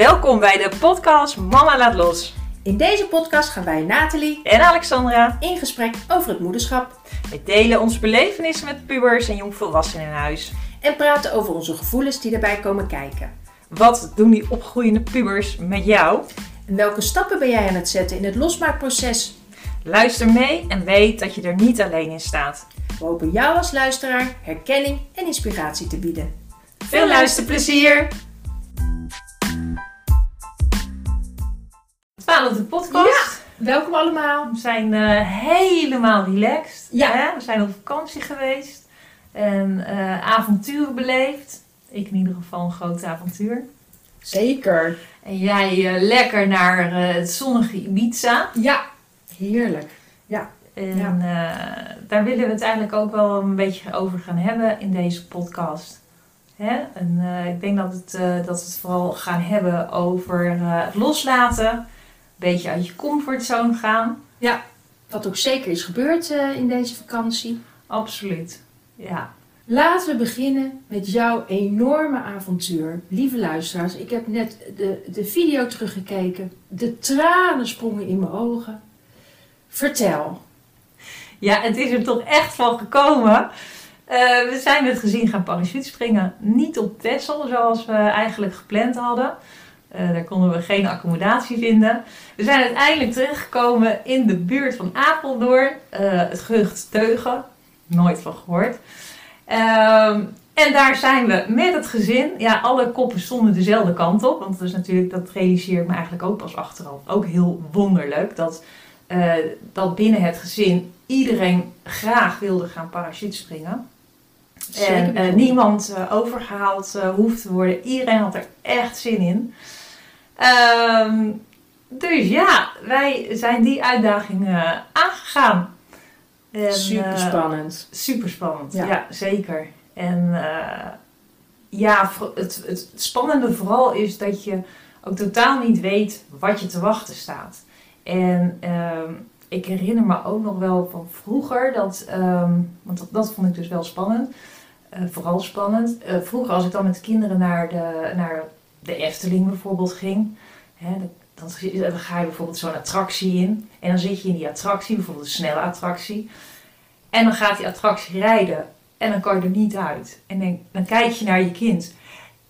Welkom bij de podcast Mama Laat Los. In deze podcast gaan wij, Nathalie, En Alexandra, in gesprek over het moederschap we delen onze belevenissen met pubers en jongvolwassenen in huis. en praten over onze gevoelens die daarbij komen kijken. Wat doen die opgroeiende pubers met jou? En welke stappen ben jij aan het zetten in het losmaakproces? Luister mee en weet dat je er niet alleen in staat. We hopen jou als luisteraar herkenning en inspiratie te bieden. Veel luisterplezier! Twaalfde podcast. Welkom allemaal. We zijn eh, helemaal relaxed. Ja. Hè? We zijn op vakantie geweest en eh, avonturen beleefd. Ik in ieder geval een groot avontuur. Zeker. En jij eh, lekker naar het zonnige Ibiza. Ja, heerlijk. En Ja. eh, daar willen we het eigenlijk ook wel een beetje over gaan hebben in deze podcast. Hè? En ik denk dat, het, dat we het vooral gaan hebben over het loslaten. Beetje uit je comfortzone gaan. Wat ook zeker is gebeurd eh, in deze vakantie. Absoluut. Ja. Laten we beginnen met jouw enorme avontuur. Lieve luisteraars, ik heb net de, de video teruggekeken. De tranen sprongen in mijn ogen. Vertel. ja, het is er toch echt van gekomen. Eh, we zijn met gezin gaan parachutespringen. Niet op Texel zoals we eigenlijk gepland hadden. Eh, daar konden we geen accommodatie vinden. We zijn uiteindelijk terechtgekomen in de buurt van Apeldoorn. eh, het gehucht Teugen. Nooit van gehoord. Ehm, en daar zijn we met het gezin. Ja, alle koppen stonden dezelfde kant op. Want dat is natuurlijk, dat realiseer ik me eigenlijk ook pas achteraf. Ook heel wonderlijk. Dat, eh, dat binnen het gezin iedereen graag wilde gaan parachutespringen. En niemand eh, overgehaald eh, hoeft te worden. Iedereen had er echt zin in. Ehm, dus ja, wij zijn die uitdaging eh, aangegaan. En, Super eh, spannend. super spannend, Ja. ja, zeker. En eh, ja, het, het spannende vooral is dat je ook totaal niet weet wat je te wachten staat. En ehm, ik herinner me ook nog wel van vroeger, dat, ehm, want dat, dat vond ik dus wel spannend. eh, vooral spannend. Eh, vroeger als ik dan met kinderen naar de, naar de Efteling bijvoorbeeld ging. Hè, dan, dan ga je bijvoorbeeld zo'n attractie in. En dan zit je in die attractie, bijvoorbeeld een snelle attractie. En dan gaat die attractie rijden. En dan kan je er niet uit. En dan, dan kijk je naar je kind.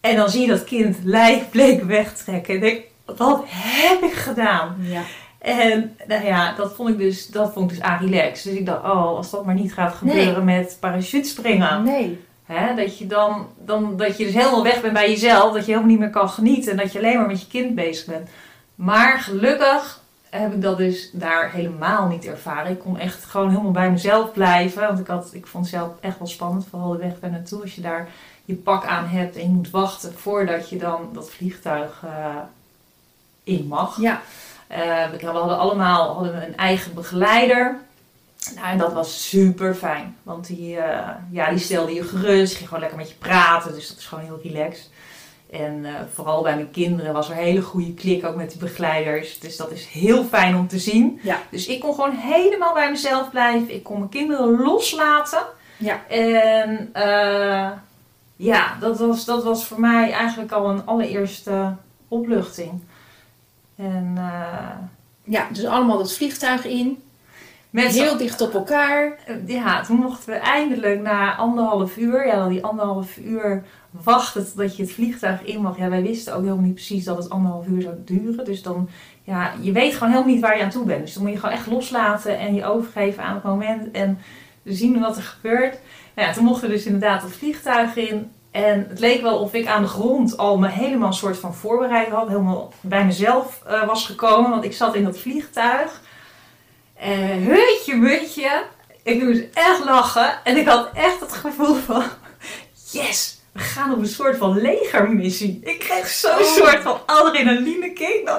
En dan zie je dat kind lijkbleek wegtrekken. En denk, wat heb ik gedaan? Ja. En nou ja, dat vond ik dus, dat vond ik dus relax. Dus ik dacht, oh, als dat maar niet gaat gebeuren met parachutespringen. Nee. Hè, dat je dan, dan, dat je dus helemaal weg bent bij jezelf. Dat je helemaal niet meer kan genieten. En dat je alleen maar met je kind bezig bent. Maar gelukkig heb ik dat dus daar helemaal niet ervaren. Ik kon echt gewoon helemaal bij mezelf blijven. Want ik, had, ik vond het zelf echt wel spannend. Vooral de weg daar naartoe. Als je daar je pak aan hebt en je moet wachten voordat je dan dat vliegtuig eh, in mag. Ja. Eh, we hadden allemaal hadden we een eigen begeleider. Nou, en dat was super fijn. Want die, eh, ja, die stelde je gerust. Ging gewoon lekker met je praten. Dus dat is gewoon heel relaxed. En eh, vooral bij mijn kinderen was er een hele goede klik ook met die begeleiders. Dus dat is heel fijn om te zien. Ja. Dus ik kon gewoon helemaal bij mezelf blijven. Ik kon mijn kinderen loslaten. Ja. En eh, ja, dat was, dat was voor mij eigenlijk al een allereerste opluchting. En Ja, dus allemaal dat vliegtuig in. Met Heel dicht op elkaar. ja, toen mochten we eindelijk na anderhalf uur, ja, die anderhalf uur wachten totdat je het vliegtuig in mag. Ja, wij wisten ook helemaal niet precies dat het anderhalf uur zou duren. Dus dan, ja, je weet gewoon helemaal niet waar je aan toe bent. Dus dan moet je gewoon echt loslaten en je overgeven aan het moment en zien wat er gebeurt. Nou ja, toen mochten we dus inderdaad het vliegtuig in. En het leek wel of ik aan de grond al me helemaal een soort van voorbereid had. Helemaal bij mezelf eh, was gekomen. Want ik zat in dat vliegtuig. En hutje mutje. Ik moest echt lachen. En ik had echt het gevoel van... Yes, we gaan op een soort van legermissie. Ik kreeg zo'n Oh. soort van adrenaline kick.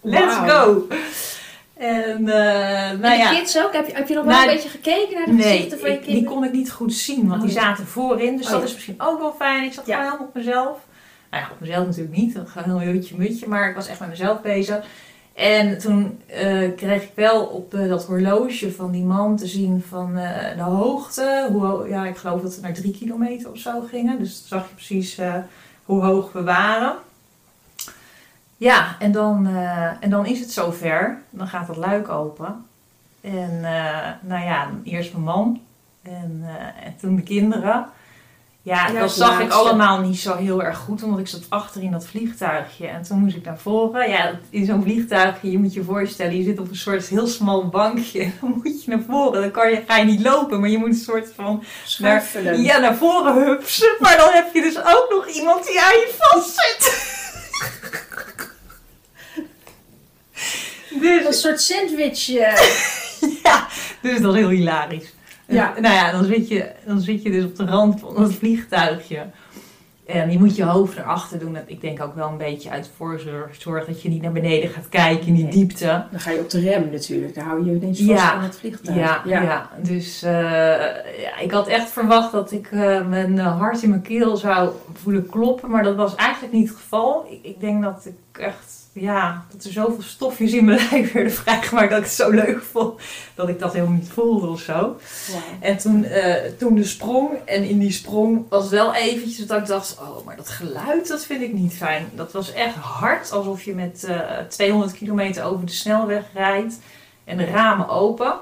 Let's go. En eh nou en de ja... kids ook? Heb je, heb je nog wel Nou, een beetje gekeken naar de Nee, gezichten van je ik- die kinderen? kon ik niet goed zien, want die Oh, zaten voorin. Dus Oh, dat ja. is misschien ook wel fijn. Ik zat Ja. gewoon helemaal op mezelf. Nou ja, op mezelf natuurlijk niet. Dat gaat heel hutje mutje. Maar ik was echt met mezelf bezig. En toen eh, kreeg ik wel op dat horloge van die man te zien van eh, de hoogte. Hoe, ho- ja, ik geloof dat we naar drie kilometer of zo gingen. Dus dan zag je precies eh, hoe hoog we waren. Ja, en dan, en dan is het zover. Dan gaat het luik open. En nou ja, eerst mijn man en, en toen de kinderen. Ja, dat zag ik allemaal niet zo heel erg goed, omdat ik zat achter in dat vliegtuigje. En toen moest ik naar voren. Ja, in zo'n vliegtuigje, je moet je voorstellen, je zit op een soort heel smal bankje. Dan moet je naar voren. Dan kan je, ga je niet lopen, maar je moet een soort van Schuifelen. ja, naar voren hupsen. Maar dan heb je dus ook nog iemand die aan je vastzit. Een dus, soort sandwich. eh, ja, dus dat is heel hilarisch. Ja. En, nou ja, dan zit, je, dan zit je dus op de rand van dat vliegtuigje. En je moet je hoofd erachter doen. Dat- Ik denk ook wel een beetje uit voorzorg zorg dat je niet naar beneden gaat kijken in die Nee. diepte. dan ga je op de rem natuurlijk. Dan hou je je ineens vast Ja. aan het vliegtuig. Ja, ja. dus eh, ja, ik had echt verwacht dat ik eh, mijn eh, hart in mijn keel zou voelen kloppen, maar dat was eigenlijk niet het geval. Ik, ik denk dat ik echt, ja, dat er zoveel stofjes in mijn lijf werden vrijgemaakt dat ik het zo leuk vond dat ik dat helemaal niet voelde of zo. En toen, eh, toen de sprong, en in die sprong was wel eventjes dat ik dacht, oh, maar dat geluid, dat vind ik niet fijn. Dat was echt hard, alsof je met eh, 200 kilometer over de snelweg rijdt en de ramen open.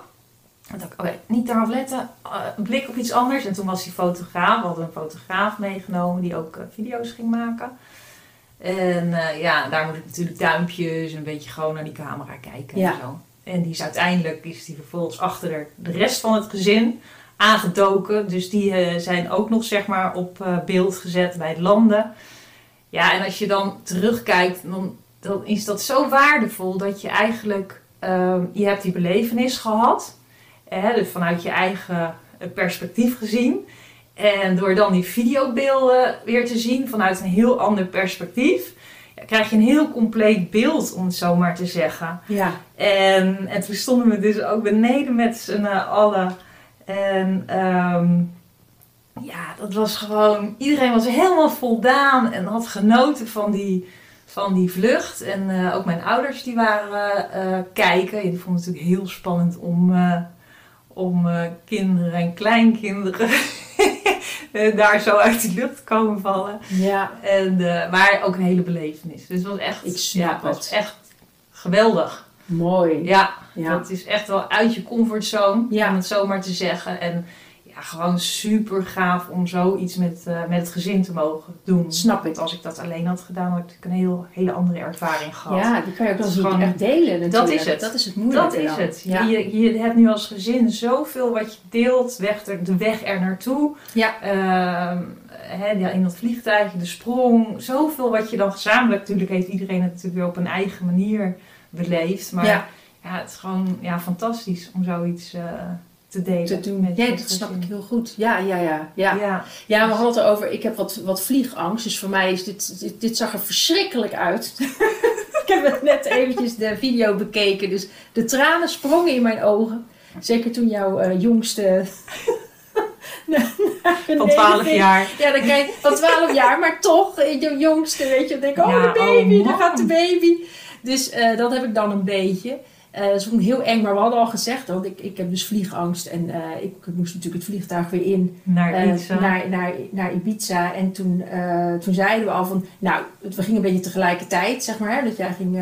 En dacht ik, oké, niet daarop letten, eh, een blik op iets anders. En toen was die fotograaf, we hadden een fotograaf meegenomen die ook eh, video's ging maken. En eh, ja, daar moet ik natuurlijk duimpjes en een beetje gewoon naar die camera kijken Ja. en zo. En die is uiteindelijk, is die vervolgens achter de, rest van het gezin aangedoken. Dus die eh, zijn ook nog zeg maar op eh, beeld gezet bij het landen. Ja, en als je dan terugkijkt, dan, dan is dat zo waardevol dat je eigenlijk, ehm, je hebt die belevenis gehad. Hè, dus vanuit je eigen perspectief gezien. En door dan die videobeelden weer te zien vanuit een heel ander perspectief, ja, krijg je een heel compleet beeld, om het zo maar te zeggen. Ja. En, en toen stonden we dus ook beneden met z'n allen. En ehm, ja, dat was gewoon... Iedereen was helemaal voldaan en had genoten van die, van die vlucht. En eh, ook mijn ouders die waren eh, kijken. Die vonden het natuurlijk heel spannend om, eh, om eh, kinderen en kleinkinderen... eh, daar zo uit de lucht te komen vallen. ja. En, eh, maar ook een hele belevenis. Dus het was echt, Ik snap ja, het was echt geweldig. Mooi. Ja, Ja. dat is echt wel uit je comfortzone, om het zo maar te zeggen. En ja, gewoon super gaaf om zoiets met, eh, met het gezin te mogen doen. Snap ik. Als ik dat alleen had gedaan, had ik een heel, hele andere ervaring gehad. Ja, die kan je ook niet gewoon- echt delen natuurlijk. Dat is het. Dat is het moeilijke Dat is dan. het. Ja. Je, je hebt nu als gezin zoveel wat je deelt, weg er, de weg er naartoe. Ja. Ehm, hè, ja, in dat vliegtuig, de sprong. Zoveel wat je dan gezamenlijk, natuurlijk heeft iedereen het natuurlijk weer op een eigen manier beleefd. Maar Ja. ja, het is gewoon ja, fantastisch om zoiets eh, te delen. te doen. met Ja, dat gezin. snap ik heel goed. Ja, ja, ja. Ja, Ja. ja we hadden het erover. Ik heb wat, wat vliegangst. Dus voor mij is dit, dit, dit zag er verschrikkelijk uit. ik heb net eventjes de video bekeken. Dus de tranen sprongen in mijn ogen. Zeker toen jouw eh, jongste... Van beneden 12 ging. jaar. Ja, dan kijk van 12 jaar, maar toch, eh, je jongste, weet je, dan denk ik, oh Ja, de baby, oh, daar gaat de baby. Dus eh, dat heb ik dan een beetje. Eh dat is ook heel eng, maar we hadden al gezegd, want ik, ik heb dus vliegangst en eh, ik moest natuurlijk het vliegtuig weer in Naar eh, eh, naar, naar, naar Ibiza. En toen, toen zeiden we al van, nou, we gingen een beetje tegelijkertijd, zeg maar, hè, dat jij ging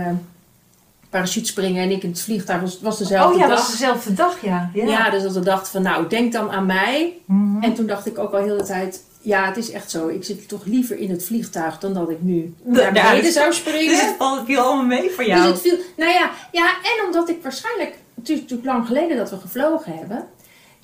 parachute springen en ik in het vliegtuig, was, het was dezelfde oh ja, dag. was dezelfde dag, ja. Ja. ja. dus dat we dachten van, nou, denk dan aan mij. Mhm. En toen dacht ik ook al heel de tijd, ja, het is echt zo. Ik zit toch liever in het vliegtuig dan dat ik nu naar beneden dus- zou springen. Dus het viel allemaal mee voor Dus jou. het viel, nou ja, ja, en omdat ik waarschijnlijk, het is natuurlijk lang geleden dat we gevlogen hebben.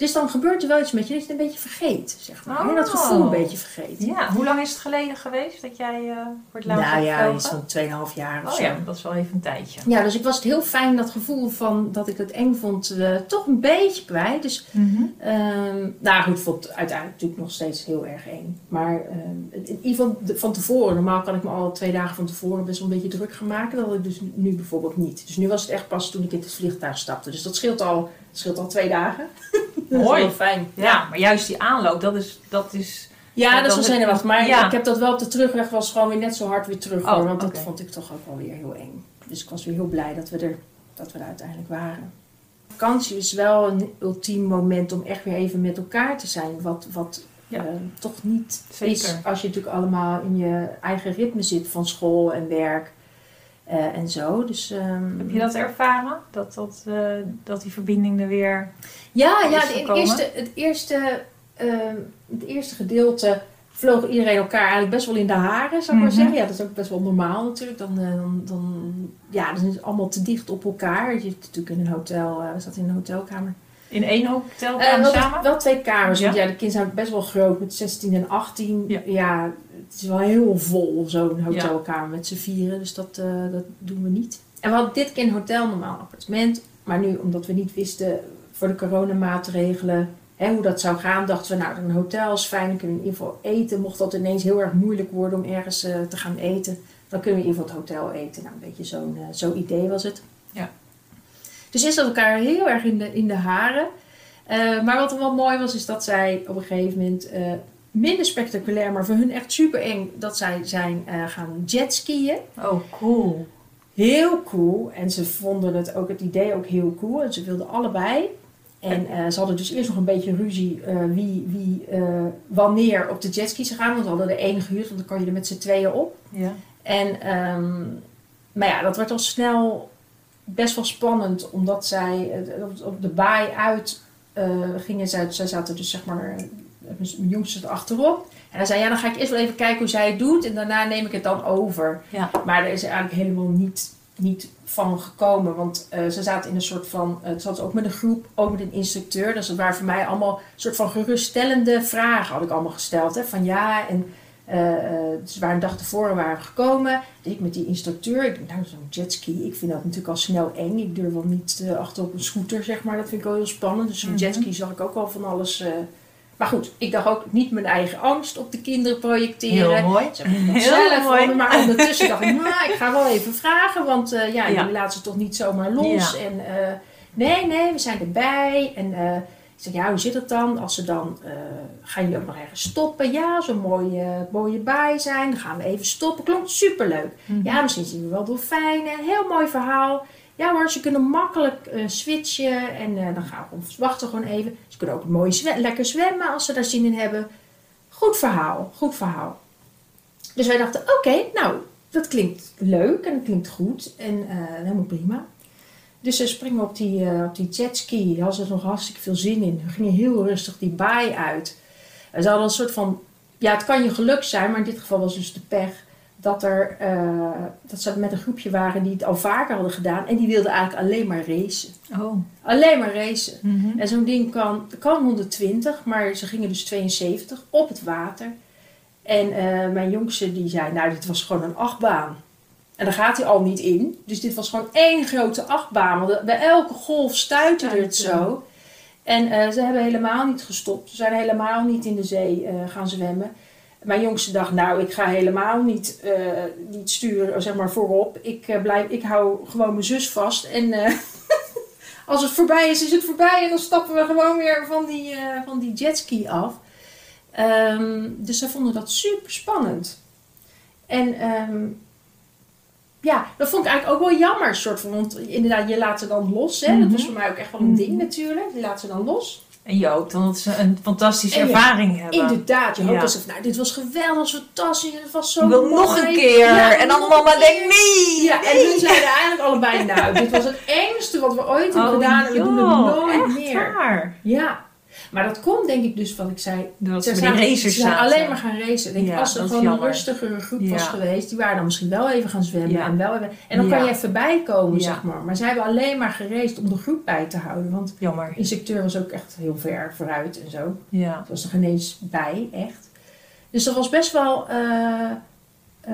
Dus dan gebeurt er wel iets met je dat je het een beetje vergeet, zeg maar. En dat Oh. gevoel een beetje vergeet. Ja, hoe lang is het geleden geweest dat jij eh voor het laatst Nou ja, iets van 2,5 jaar of Oh zo. ja, dat is wel even een tijdje. Ja, dus ik was het heel fijn, dat gevoel van dat ik het eng vond, eh, toch een beetje kwijt. Dus, ehm, nou goed, vond het uiteindelijk natuurlijk nog steeds heel erg eng. Maar ehm, in ieder geval van tevoren, normaal kan ik me al twee dagen van tevoren best wel een beetje druk gaan maken. Dat had ik dus nu bijvoorbeeld niet. Dus nu was het echt pas toen ik in het vliegtuig stapte. Dus dat scheelt al, dat scheelt al twee dagen. dat is Mooi. wel fijn. Ja, maar juist die aanloop, dat is... Dat is Ja, Ja, dat is wel zenuwachtig. Maar ja. ik heb dat wel op de terugweg was gewoon weer net zo hard weer terug. hoor, Oh, want dat vond ik toch ook wel weer heel eng. Dus ik was weer heel blij dat we er, dat we er uiteindelijk waren. Vakantie is wel een ultiem moment om echt weer even met elkaar te zijn. Wat, wat Ja. eh, toch niet Zeker. is als je natuurlijk allemaal in je eigen ritme zit van school en werk. Eh, en zo. Dus, ehm, Heb je dat ervaren? Dat, dat, eh, dat die verbinding er weer... Ja, ja de- het, eerste, het, eerste, ehm, het eerste gedeelte vloog iedereen elkaar eigenlijk best wel in de haren, zou ik maar Mhm. zeggen. Ja, dat is ook best wel normaal natuurlijk. Dan, eh, dan, dan, ja, dan is het allemaal te dicht op elkaar. Je zit natuurlijk in een hotel, we zaten in een hotelkamer. In één Eh, hotelkamer wel, samen? wel twee kamers, want Ja. ja, de kinderen zijn best wel groot met 16 en 18. Ja. Ja, het is wel heel vol, zo'n hotelkamer met z'n vieren. Dus dat, eh, dat doen we niet. En we hadden dit keer een hotel, normaal appartement. Maar nu, omdat we niet wisten voor de coronamaatregelen hè, hoe dat zou gaan, dachten we, nou, een hotel is fijn. Dan kunnen we in ieder geval eten. Mocht dat ineens heel erg moeilijk worden om ergens eh, te gaan eten, dan kunnen we in ieder geval het hotel eten. Nou, een beetje zo'n eh, zo'n idee was het. Dus is dat elkaar heel erg in de, in de haren. Eh, maar wat er wel mooi was, is dat zij op een gegeven moment eh, minder spectaculair, maar voor hun echt super eng, dat zij zijn eh, gaan jetskiën. Oh, cool. Heel cool. En ze vonden het ook het idee ook heel cool. En ze wilden allebei. En ze hadden dus eerst nog een beetje ruzie wie, wie wanneer op de jetski ze gaan. Want ze hadden er één gehuurd, want dan kan je er met z'n tweeën op. Ja. En, ehm, maar ja, dat werd al snel best wel spannend, omdat zij eh, op- de baai uit eh, gingen. Zij, zij zaten dus zeg maar, eh, mijn jongste achterop. En hij zei, ja, dan ga ik eerst wel even kijken hoe zij het doet en daarna neem ik het dan over. Ja. Maar er is eigenlijk helemaal niet, niet van gekomen, want eh, ze zaten in een soort van, uh, het zat ook met een groep, ook met een instructeur. Dus dat waren voor mij allemaal een soort van geruststellende vragen had ik allemaal gesteld. Hè? Van ja, en eh, eh, dus waar een dag tevoren waren gekomen. Dus ik met die instructeur. Ik denk, nou, zo'n jetski. Ik vind dat natuurlijk al snel eng. Ik durf wel niet eh, achter op een scooter, zeg maar. Dat vind ik wel heel spannend. Dus zo'n Mhm. jetski zag ik ook al van alles. Maar goed, ik dacht ook niet mijn eigen angst op de kinderen projecteren. Heel mooi. Ze hebben het zelf mooi. maar ondertussen dacht ik, nou, ik ga wel even vragen. Want ja, Ja. jullie laten ze toch niet zomaar los. Ja. En nee, nee, we zijn erbij. En zeg, ja, hoe zit het dan? Als ze dan, eh, gaan jullie ook nog ergens stoppen? Ja, zo'n mooie, mooie baai zijn. Dan gaan we even stoppen. Klonk superleuk. Mhm. Ja, misschien zien we wel dolfijnen. Heel mooi verhaal. Ja hoor, ze kunnen makkelijk eh, switchen. En eh, dan gaan we gewoon wachten gewoon even. Ze kunnen ook mooi zwe- lekker zwemmen als ze daar zin in hebben. Goed verhaal, goed verhaal. Dus wij dachten, oké, nou, dat klinkt leuk en dat klinkt goed. En helemaal prima. Dus ze springen op die, eh, op die jetski. Daar hadden ze nog hartstikke veel zin in. We gingen heel rustig die baai uit. En ze hadden een soort van... Ja, het kan je geluk zijn, maar in dit geval was dus de pech... Dat, er, eh, dat ze met een groepje waren die het al vaker hadden gedaan. En die wilden eigenlijk alleen maar racen. Oh. Alleen maar racen. Mhm. En zo'n ding kan, kan 120, maar ze gingen dus 72 op het water. En eh, mijn jongste die zei, nou dit was gewoon een achtbaan. En daar gaat hij al niet in. Dus dit was gewoon één grote achtbaan. Want bij elke golf stuitte het zo. En eh, ze hebben helemaal niet gestopt. Ze zijn helemaal niet in de zee eh, gaan zwemmen. Mijn jongste dacht, nou, ik ga helemaal niet, eh, niet sturen, zeg maar, voorop. Ik, eh, blijf, ik hou gewoon mijn zus vast. En eh, als het voorbij is, is het voorbij. En dan stappen we gewoon weer van die, eh, van die jetski af. Ehm, dus zij vonden dat super spannend. En ehm, ja, dat vond ik eigenlijk ook wel jammer. Soort van, want inderdaad, je laat ze dan los. Hè? Dat was Mhm. voor mij ook echt wel een Mhm. ding natuurlijk. Je laat ze dan los. En je hoopt dan dat ze een fantastische En ervaring hebben. Inderdaad, je hoopt Ja. dat ze nou, dit was geweldig, fantastisch, het was zo wil mooi. nog een keer. Ja, en dan mama denkt nee. Ja, en hun zeiden eigenlijk allebei, nou, dit was het engste wat we ooit hebben Oh, gedaan en we doen het nooit echt meer. waar. Ja, maar dat komt denk ik dus wat ik zei. Dat Ze die zijn, ze zijn alleen maar gaan racen. Denk, ik, Ja, als er gewoon een rustigere groep Ja. was geweest, die waren dan misschien wel even gaan zwemmen. Ja. En, wel even, en dan kan je even bijkomen, zeg maar. Maar zij hebben alleen maar geraced om de groep bij te houden. Want Jammer. de instructeur was ook echt heel ver vooruit en zo. Ja. Het was er geen eens bij, echt. Dus dat was best wel... eh, eh,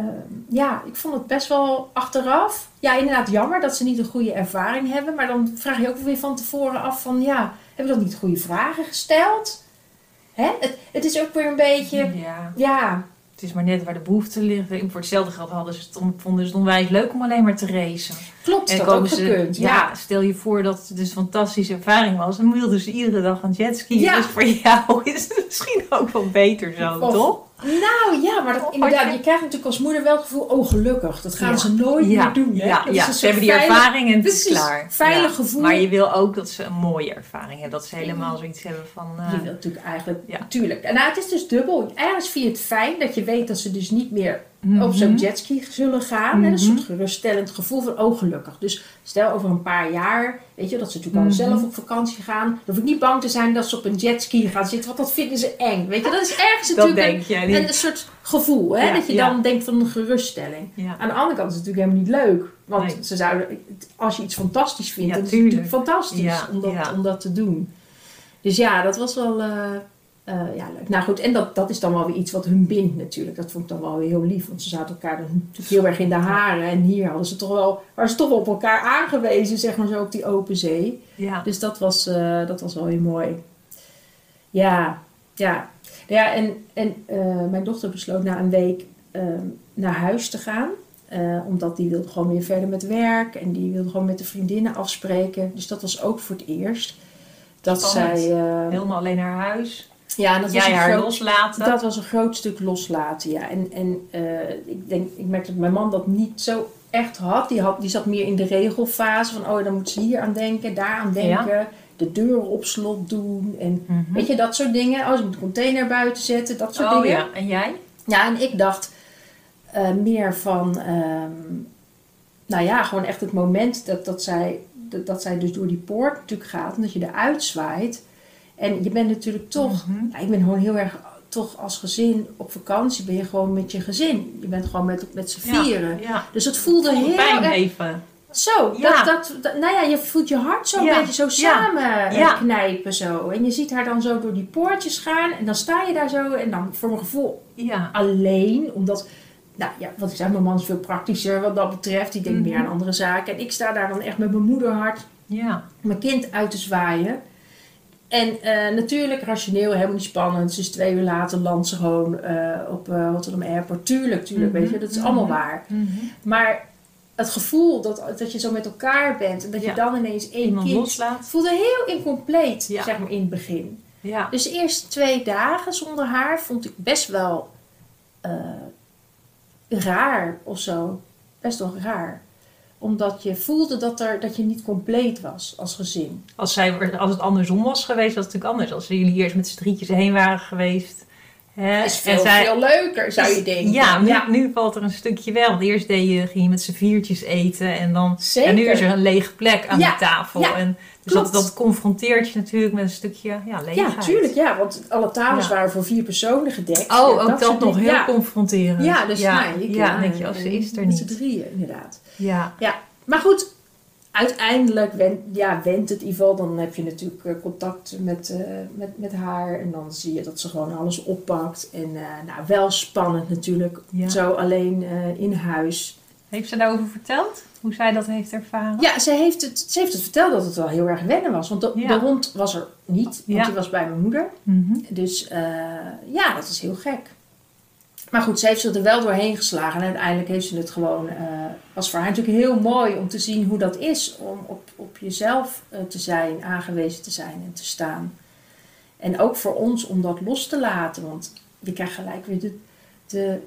ja, ik vond het best wel achteraf... Ja, inderdaad jammer dat ze niet een goede ervaring hebben. Maar dan vraag je ook weer van tevoren af van... Ja, hebben we dan niet goede vragen gesteld? Hè? Het, het is ook weer een beetje... ja. Ja, Het is maar net waar de behoefte ligt. Voor hetzelfde geld hadden ze het, on- vonden ze het onwijs leuk om alleen maar te racen. klopt, En dat ook ze, gekund. ja. Ja. stel je voor dat het dus een fantastische ervaring was. Dan wilden ze iedere dag gaan jetskiën. Ja. Dus voor jou is het misschien ook wel beter zo, Of- toch? Nou ja, maar dat, Of inderdaad, je- je krijgt natuurlijk als moeder wel het gevoel... Oh, gelukkig, dat gaan Ja. ze nooit ja, meer doen. Hè? Ja, ze hebben die veilig- ervaring en het is klaar. veilig gevoel. Maar je wil ook dat ze een mooie ervaring hebben. Dat ze helemaal zoiets hebben van... eh, Je wilt natuurlijk eigenlijk, Ja. natuurlijk. En nou, het is dus dubbel. Eigenlijk vind je het fijn dat je weet dat ze dus niet meer op zo'n Mhm. jetski zullen gaan. En een Mhm. soort geruststellend gevoel van, oh gelukkig. Dus stel over een paar jaar, weet je, dat ze natuurlijk al Mhm. zelf op vakantie gaan. Dan hoef ik niet bang te zijn dat ze op een jetski gaan zitten, want dat vinden ze eng. Weet je, dat is ergens Dat natuurlijk een, soort gevoel. Hè? Ja, dat je ja. dan denkt van een geruststelling. Ja. Aan de andere kant is het natuurlijk helemaal niet leuk. Want Nee. ze zouden, als je iets fantastisch vindt, dan is het natuurlijk tuurlijk. fantastisch om, dat, om dat te doen. Dus ja, dat was wel eh, eh, ja, leuk. Nou goed, en dat, dat is dan wel weer iets wat hun bindt natuurlijk. Dat vond ik dan wel weer heel lief. Want ze zaten elkaar dan natuurlijk heel erg in de haren. En hier hadden ze toch wel, waren ze toch wel op elkaar aangewezen, zeg maar zo, op die open zee. Ja. Dus dat was, eh, dat was wel weer mooi. Ja, ja. Ja, en, en eh, mijn dochter besloot na een week ehm, naar huis te gaan. Omdat die wilde gewoon weer verder met werk. En die wilde gewoon met de vriendinnen afspreken. Dus dat was ook voor het eerst. Dat Spannend. zij... eh, Helemaal alleen naar huis. Ja, dat was Jij een haar groot, loslaten. dat was een groot stuk loslaten, ja. En, en eh, ik, denk, ik merkte dat mijn man dat niet zo echt had. Die, had. die zat meer in de regelfase van, oh, dan moet ze hier aan denken, daar aan denken. De deuren op slot doen. En Mhm. weet je, dat soort dingen. Oh, ze moet de container buiten zetten, dat soort Oh dingen. ja, en jij? Ja, en ik dacht eh, meer van, ehm, nou ja, gewoon echt het moment dat, dat, zij, dat, dat zij dus door die poort natuurlijk gaat en dat je eruit zwaait. En je bent natuurlijk toch, Mhm. ik ben gewoon heel erg, toch als gezin op vakantie ben je gewoon met je gezin. Je bent gewoon met, met z'n vieren. Ja. Dus het voelde heel pijn erg, even. zo, Ja. dat, dat, dat- nou ja, je voelt je hart zo een beetje zo samen eh, knijpen zo. En je ziet haar dan zo door die poortjes gaan en dan sta je daar zo en dan voor mijn gevoel Ja. alleen, omdat, nou ja, wat ik zei, mijn man is veel praktischer wat dat betreft. Die denkt Mhm. meer aan andere zaken. En ik sta daar dan echt met mijn moederhart Ja. mijn kind uit te zwaaien. En eh, natuurlijk, rationeel, helemaal niet spannend. Ze is twee uur later landt ze gewoon eh, op eh, Rotterdam Airport. Tuurlijk, tuurlijk, Mhm. weet je, dat is allemaal Mhm. waar. Mhm. Maar het gevoel dat, dat je zo met elkaar bent en dat Ja. je dan ineens één Iemand kind loslaat. voelde heel incompleet, Ja. zeg maar in het begin. Ja. Dus de eerste twee dagen zonder haar vond ik best wel raar of zo. Best wel raar. Omdat je voelde dat, er, dat je niet compleet was als gezin. Als, zij, als het andersom was geweest, was het natuurlijk anders. Als jullie eerst met z'n drietjes heen waren geweest. Hè, is veel, veel leuker, zou je denken. Ja, nu, nu valt er een stukje wel. Want eerst deed je, ging je met z'n viertjes eten. En, dan, Zeker. en nu is er een lege plek aan Ja, de tafel. ja, en, dus dat, dat confronteert je natuurlijk met een stukje ja, Ja, leegheid. tuurlijk, ja. Want alle tafels Ja. waren voor vier personen gedekt. Oh, Ja, ook dat, nog heel ja. confronterend. Ja, dus ja, nou, ik, ja, dan denk je, oh, ze is er Met z'n niet. drieën, inderdaad. Ja, Maar goed, uiteindelijk went, ja, wendt het Ival. Dan heb je natuurlijk eh, contact met, eh, met, met haar. En dan zie je dat ze gewoon alles oppakt. En eh, nou, wel spannend natuurlijk. Ja. Zo alleen eh, in huis. Heeft ze daarover verteld? Hoe zij dat heeft ervaren? Ja, ze heeft, het, ze heeft het verteld dat het wel heel erg wennen was. Want de, Ja. de hond was er niet. Want Ja. die was bij mijn moeder. Mhm. Dus eh, ja, dat is heel gek. Maar goed, ze heeft zich er wel doorheen geslagen. En uiteindelijk heeft ze het gewoon... eh was voor haar natuurlijk heel mooi om te zien hoe dat is. Om op, op jezelf eh, te zijn, aangewezen te zijn en te staan. En ook voor ons om dat los te laten. Want je krijgt gelijk weer de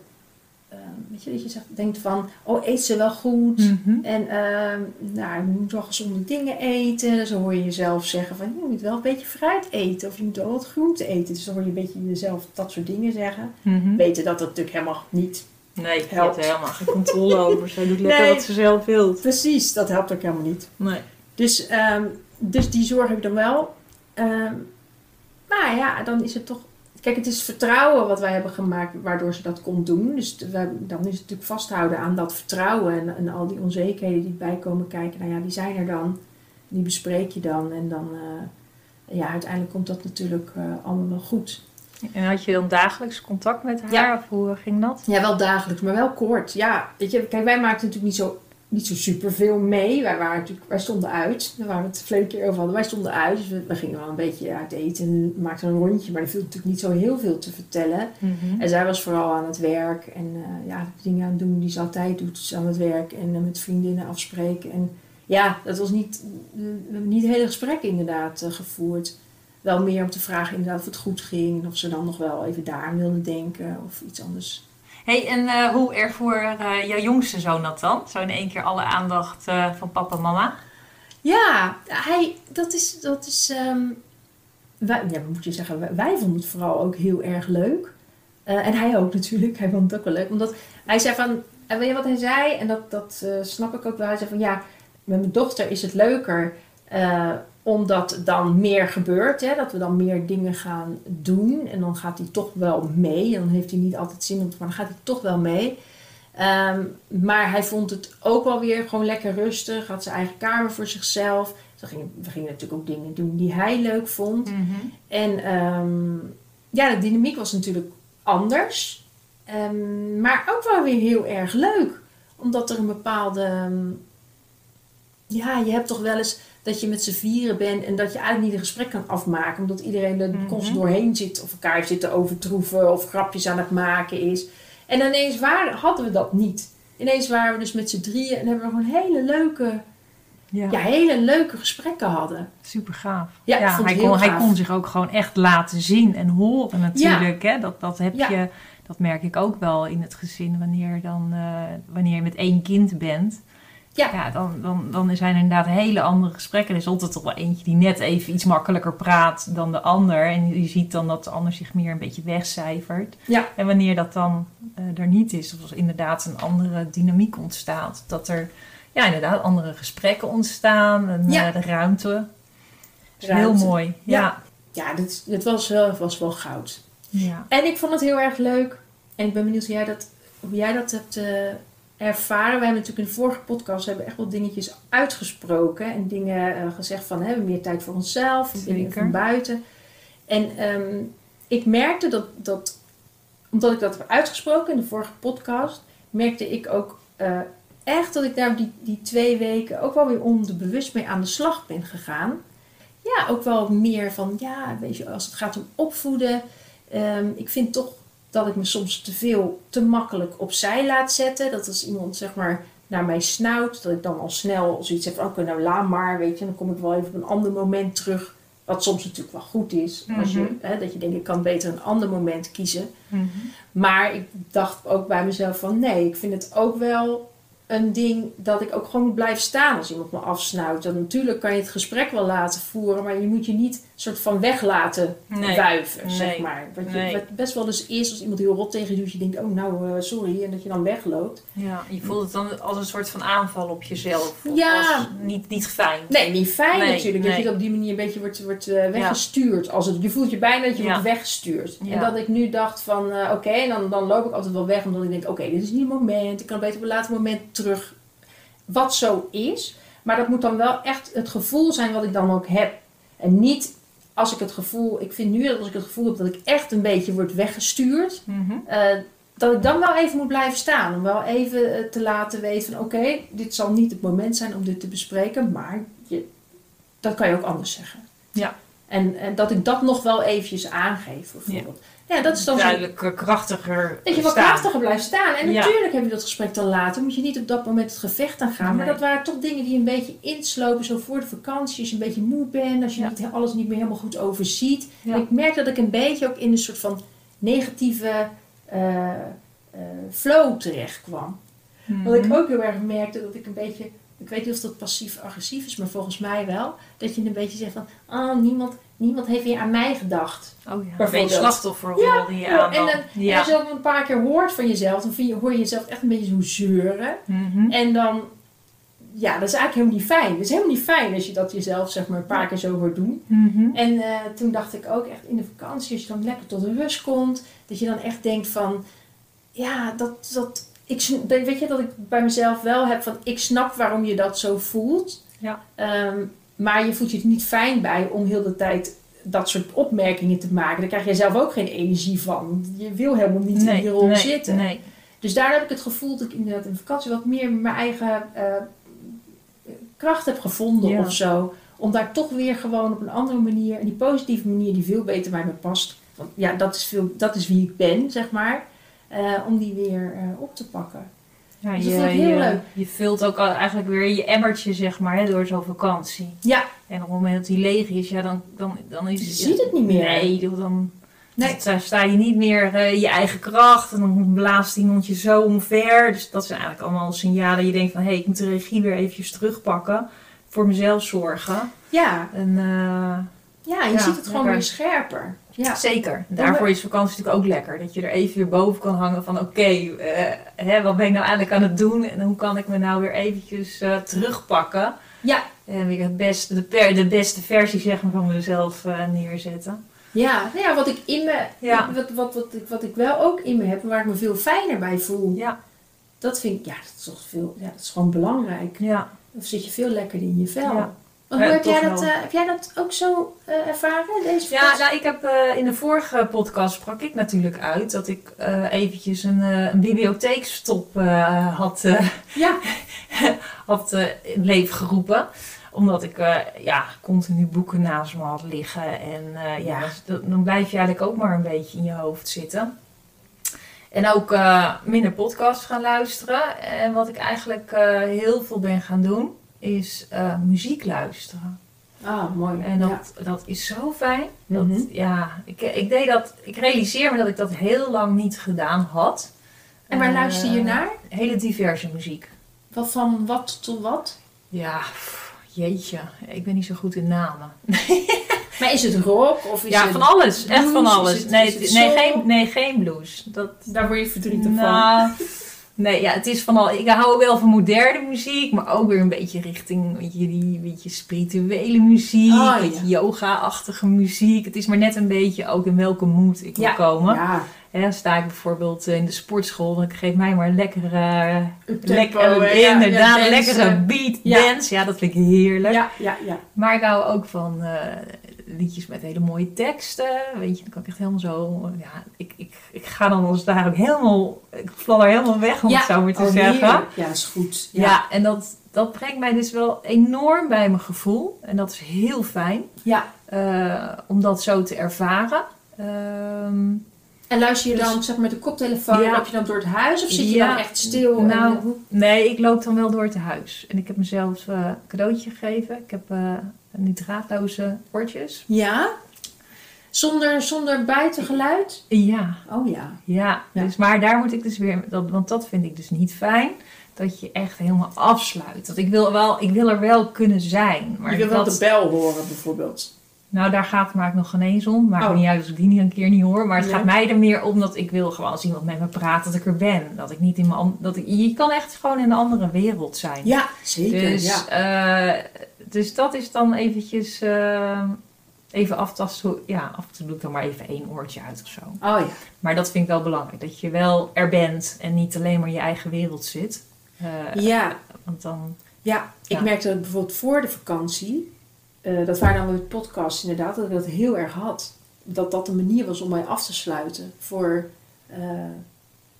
eh, weet je, dat je zegt, denkt van... Oh, eet ze wel goed? Mhm. En ehm, nou, je moet wel gezonde dingen eten. Zo hoor je jezelf zeggen van je moet wel een beetje fruit eten. Of je moet wel wat groente eten. Dus dan hoor je een beetje jezelf dat soort dingen zeggen. Mhm. Weten dat dat natuurlijk helemaal niet. Nee, Helpt. er helemaal geen controle over. Zij doet lekker Nee. wat ze zelf wil. Precies, dat helpt ook helemaal niet. Nee. Dus, ehm, dus die zorg heb ik dan wel. Ehm, maar ja, dan is het toch... Kijk, het is vertrouwen wat wij hebben gemaakt waardoor ze dat kon doen. Dus wij- dan is het natuurlijk vasthouden aan dat vertrouwen. En, en al die onzekerheden die bij komen kijken. Nou ja, die zijn er dan. Die bespreek je dan. En dan... eh, ja, uiteindelijk komt dat natuurlijk eh, allemaal wel goed. En had je dan dagelijks contact met haar? Ja. Of hoe ging dat? Ja, wel dagelijks, maar wel kort. Ja, weet je, kijk, wij maakten natuurlijk niet zo, niet zo superveel mee. Wij, waren natuurlijk, wij stonden uit. Daar waren we het verleden keer over hadden. Wij stonden uit, dus we, we gingen wel een beetje uit eten en maakten een rondje. Maar er viel natuurlijk niet zo heel veel te vertellen. En zij was vooral aan het werk en eh, ja, dingen aan het doen die ze altijd doet. Dus aan het werk en eh, met vriendinnen afspreken. En ja, dat was niet, we hebben niet hele gesprekken inderdaad eh, gevoerd. Wel meer om te vragen inderdaad of het goed ging. Of ze dan nog wel even daar aan wilde denken of iets anders. Hey, en eh, hoe ervoor eh jouw jongste zoon dat dan? Zo in één keer alle aandacht eh, van papa en mama? Ja, hij, dat is, dat is ehm, wij, ja, moet je zeggen, wij, vonden het vooral ook heel erg leuk. En hij ook natuurlijk. Hij vond het ook wel leuk. Omdat hij zei van... En weet je wat hij zei? En dat, dat snap ik ook wel. Hij zei van ja, met mijn dochter is het leuker... omdat dan meer gebeurt. Hè? Dat we dan meer dingen gaan doen. En dan gaat hij toch wel mee. En dan heeft hij niet altijd zin om te... Maar dan gaat hij toch wel mee. Ehm, maar hij vond het ook wel weer gewoon lekker rustig. Had zijn eigen kamer voor zichzelf. We gingen, we gingen natuurlijk ook dingen doen die hij leuk vond. Mhm. En ehm, ja, de dynamiek was natuurlijk anders. Ehm, maar ook wel weer heel erg leuk. Omdat er een bepaalde... ja, je hebt toch wel eens dat je met z'n vieren bent... en dat je eigenlijk niet een gesprek kan afmaken. Omdat iedereen er Mhm. constant doorheen zit. Of elkaar zit te overtroeven. Of grapjes aan het maken is. En ineens waren, hadden we dat niet. Ineens waren we dus met z'n drieën... en hebben we gewoon hele leuke, Ja, ja, hele leuke gesprekken hadden. super gaaf. Ja, hij, kon, hij kon zich ook gewoon echt laten zien en horen natuurlijk. Hè? Dat, dat, heb je, dat merk ik ook wel in het gezin wanneer, dan, eh, wanneer je met één kind bent. Ja. dan, dan, dan zijn er inderdaad hele andere gesprekken. Er is altijd toch wel eentje die net even iets makkelijker praat dan de ander. En je ziet dan dat de ander zich meer een beetje wegcijfert. Ja. En wanneer dat dan eh, er niet is, of als inderdaad een andere dynamiek ontstaat, dat er ja, inderdaad andere gesprekken ontstaan en Ja. eh, de ruimte. heel mooi. Ja. Ja, dit, dit was, wel, was wel goud. Ja. En ik vond het heel erg leuk. En ik ben benieuwd hoe jij dat, hoe jij dat hebt eh, ervaren. We hebben natuurlijk in de vorige podcast hebben echt wel dingetjes uitgesproken. En dingen eh, gezegd van, hè, meer tijd voor onszelf. en Dingen van buiten. En ehm, ik merkte dat, dat, omdat ik dat heb uitgesproken in de vorige podcast, merkte ik ook eh, echt dat ik daar die, die twee weken ook wel weer onderbewust mee aan de slag ben gegaan. Ja, ook wel meer van, ja, weet je, als het gaat om opvoeden. ehm, ik vind toch dat ik me soms te veel, te makkelijk opzij laat zetten. Dat als iemand zeg maar naar mij snauwt, dat ik dan al snel zoiets heb van, oké, nou laat maar, weet je. Dan kom ik wel even op een ander moment terug. Wat soms natuurlijk wel goed is. Als je, Mhm. hè, dat je denkt, ik kan beter een ander moment kiezen. Mhm. Maar ik dacht ook bij mezelf van nee, ik vind het ook wel een ding dat ik ook gewoon blijven staan als iemand me afsnuit. Dan natuurlijk kan je het gesprek wel laten voeren, maar je moet je niet soort van weg laten Nee. wuiven, Nee. zeg maar. Wat, je, Nee. wat best wel eens is als iemand heel rot tegen je doet, je denkt, oh nou, eh, sorry, en dat je dan wegloopt. ja, je voelt het dan als een soort van aanval op jezelf. Ja. als niet, niet fijn. Nee, niet fijn natuurlijk. Dat je op die manier een beetje wordt, wordt eh, weggestuurd. Als het, je voelt je bijna dat je Ja. wordt weggestuurd. Ja. En dat ik nu dacht van eh, oké, en dan, dan loop ik altijd wel weg. Omdat ik denk, oké, dit is niet het moment. Ik kan beter op een later moment terug. Wat zo is. Maar dat moet dan wel echt het gevoel zijn wat ik dan ook heb. En niet als ik het gevoel... Ik vind nu dat als ik het gevoel heb dat ik echt een beetje word weggestuurd. Mhm. eh, dat ik dan wel even moet blijven staan. Om wel even eh, te laten weten van oké, dit zal niet het moment zijn om dit te bespreken. Maar je, dat kan je ook anders zeggen. Ja. En, en dat ik dat nog wel eventjes aangeef bijvoorbeeld. Ja, dat is dan Duidelijk eh, krachtiger dat je wat staan. krachtiger blijft staan. En Ja. natuurlijk heb je dat gesprek dan later. Moet je niet op dat moment het gevecht aan gaan. Maar dat waren toch dingen die een beetje inslopen. Zo voor de vakantie. Als je een beetje moe bent. Als je Ja. niet, alles niet meer helemaal goed overziet. Ja. En ik merk dat ik een beetje ook in een soort van negatieve eh, eh, flow terecht kwam. Mhm. Wat ik ook heel erg merkte, dat ik een beetje, ik weet niet of dat passief-agressief is, maar volgens mij wel, dat je een beetje zegt van, oh, niemand, niemand heeft weer aan mij gedacht. Oh ja, een bijvoorbeeld. slachtofferrol die je Ja, aan en, dan, en ja. als je dat een paar keer hoort van jezelf, dan je, hoor je jezelf echt een beetje zo zeuren. Mhm. En dan, ja, dat is eigenlijk helemaal niet fijn. Het is helemaal niet fijn als je dat jezelf zeg maar een paar keer zo hoort doen. Mhm. En eh, toen dacht ik ook echt in de vakantie, als je dan lekker tot rust komt, dat je dan echt denkt van, ja, dat, dat, ik, weet je, dat ik bij mezelf wel heb van, ik snap waarom je dat zo voelt. Ja. Ehm, maar je voelt je er niet fijn bij om heel de tijd dat soort opmerkingen te maken. Daar krijg je zelf ook geen energie van. Je wil helemaal niet in die rol nee, zitten. Nee. Dus daar heb ik het gevoel dat ik inderdaad in vakantie wat meer mijn eigen eh, kracht heb gevonden Ja. of zo. Om daar toch weer gewoon op een andere manier, en die positieve manier die veel beter bij me past. Want ja, dat is, veel, dat is wie ik ben, zeg maar. Eh, om die weer eh, op te pakken. Ja, Dus je, dat heel je, leuk. je vult ook eigenlijk weer je emmertje, zeg maar, hè, door zo'n vakantie. Ja, En op het moment dat die leeg is, ja, dan, dan, dan is je het... ziet het niet meer. Nee, dan Nee. dan sta je niet meer eh, je eigen kracht. En dan blaast iemand je zo omver. Dus dat zijn eigenlijk allemaal signalen. Je denkt van, hé, hey, ik moet de regie weer eventjes terugpakken. Voor mezelf zorgen. Ja, En Ja, je Ja, ziet het gewoon lekker. weer scherper. Ja. Zeker. Daarvoor is vakantie natuurlijk ook lekker. Dat je er even weer boven kan hangen van oké, eh, wat ben ik nou eigenlijk aan het doen? En hoe kan ik me nou weer eventjes eh, terugpakken? Ja. En weer het beste, de, per, de beste versie zeg maar, van mezelf eh, neerzetten. Ja, nou ja, wat ik in me, Ja. wat, wat, wat, ik, wat ik wel ook in me heb, en waar ik me veel fijner bij voel, Ja, dat vind ik, ja, dat is toch veel, ja, dat is gewoon belangrijk. ja. Dan zit je veel lekkerder in je vel. Ja. Hoe heb, jij dat, eh, heb jij dat ook zo eh, ervaren, deze Ja, nou, ik heb eh, in de vorige podcast sprak ik natuurlijk uit dat ik eh, eventjes een, eh, een bibliotheekstop eh, had, eh, ja. had eh, in leven geroepen. Omdat ik eh, ja, continu boeken naast me had liggen. En eh, ja, Ja. dan- blijf je eigenlijk ook maar een beetje in je hoofd zitten. En ook eh, minder podcasts gaan luisteren. En wat ik eigenlijk eh, heel veel ben gaan doen, is eh, muziek luisteren. Ah, mooi. En dat, ja. dat is zo fijn. Dat, Mhm. ja, ik, ik deed dat. Ik realiseer me dat ik dat heel lang niet gedaan had. En waar Eh, luister je naar? Hele diverse muziek. Wat van wat tot wat? Ja, pff, jeetje. Ik ben niet zo goed in namen. Maar is het rock of is ja, het... van alles. Echt van alles. het- nee, het nee, geen, nee, geen blues. Dat, Daar word je verdrietig van. Nee, ja, het is van al. Ik hou wel van moderne muziek, maar ook weer een beetje richting weet je, die beetje spirituele muziek, Oh, beetje yoga-achtige muziek. Het is maar net een beetje ook in welke mood ik wil Ja. komen. Ja, sta ik bijvoorbeeld in de sportschool, dan geef mij maar een lekkere, Uptempo, lekkere ja, inderdaad, ja, lekkere beat dance. Ja, dat vind ik heerlijk. ja, ja, ja. Maar ik hou ook van eh, liedjes met hele mooie teksten. Weet je, dan kan ik echt helemaal zo. Ja, ik, ik, ik ga dan als daar ook helemaal. Ik fladder helemaal weg, om ja. het zo maar te oh, zeggen. heerlijk. Ja, is goed. Ja, Ja. en dat, dat brengt mij dus wel enorm bij mijn gevoel. En dat is heel fijn ja. eh, om dat zo te ervaren. Ehm, En luister je dan Dus- zeg maar met de koptelefoon, Ja. loop je dan door het huis of zit je Ja. dan echt stil? Nou, en, Nee, ik loop dan wel door het huis. En ik heb mezelf eh, een cadeautje gegeven. Ik heb eh niet draadloze oortjes. ja? Zonder, zonder buitengeluid? Ja, Oh ja. ja. Dus, maar daar moet ik dus weer... Dat, want dat vind ik dus niet fijn. Dat je echt helemaal afsluit. Want ik wil, wel, ik wil er wel kunnen zijn. Maar je wil wel de bel horen bijvoorbeeld. Nou, daar gaat het maar nog geen eens om. Maakt Oh. niet uit als ik die niet een keer niet hoor. Maar het Ja. gaat mij er meer om dat ik wil gewoon als iemand met me praat dat ik er ben. Dat ik niet in mijn... Dat ik, je kan echt gewoon in een andere wereld zijn. Ja, zeker. Dus, ja. eh, dus dat is dan eventjes eh, even aftasten. Ja, af en toe doe ik dan maar even één oortje uit of zo. Oh ja. Maar dat vind ik wel belangrijk. Dat je wel er bent en niet alleen maar in je eigen wereld zit. Eh, Ja, Want dan... ja. ik merkte dat bijvoorbeeld voor de vakantie, eh, dat waren dan met podcasts inderdaad, dat ik dat heel erg had. Dat dat een manier was om mij af te sluiten voor, eh,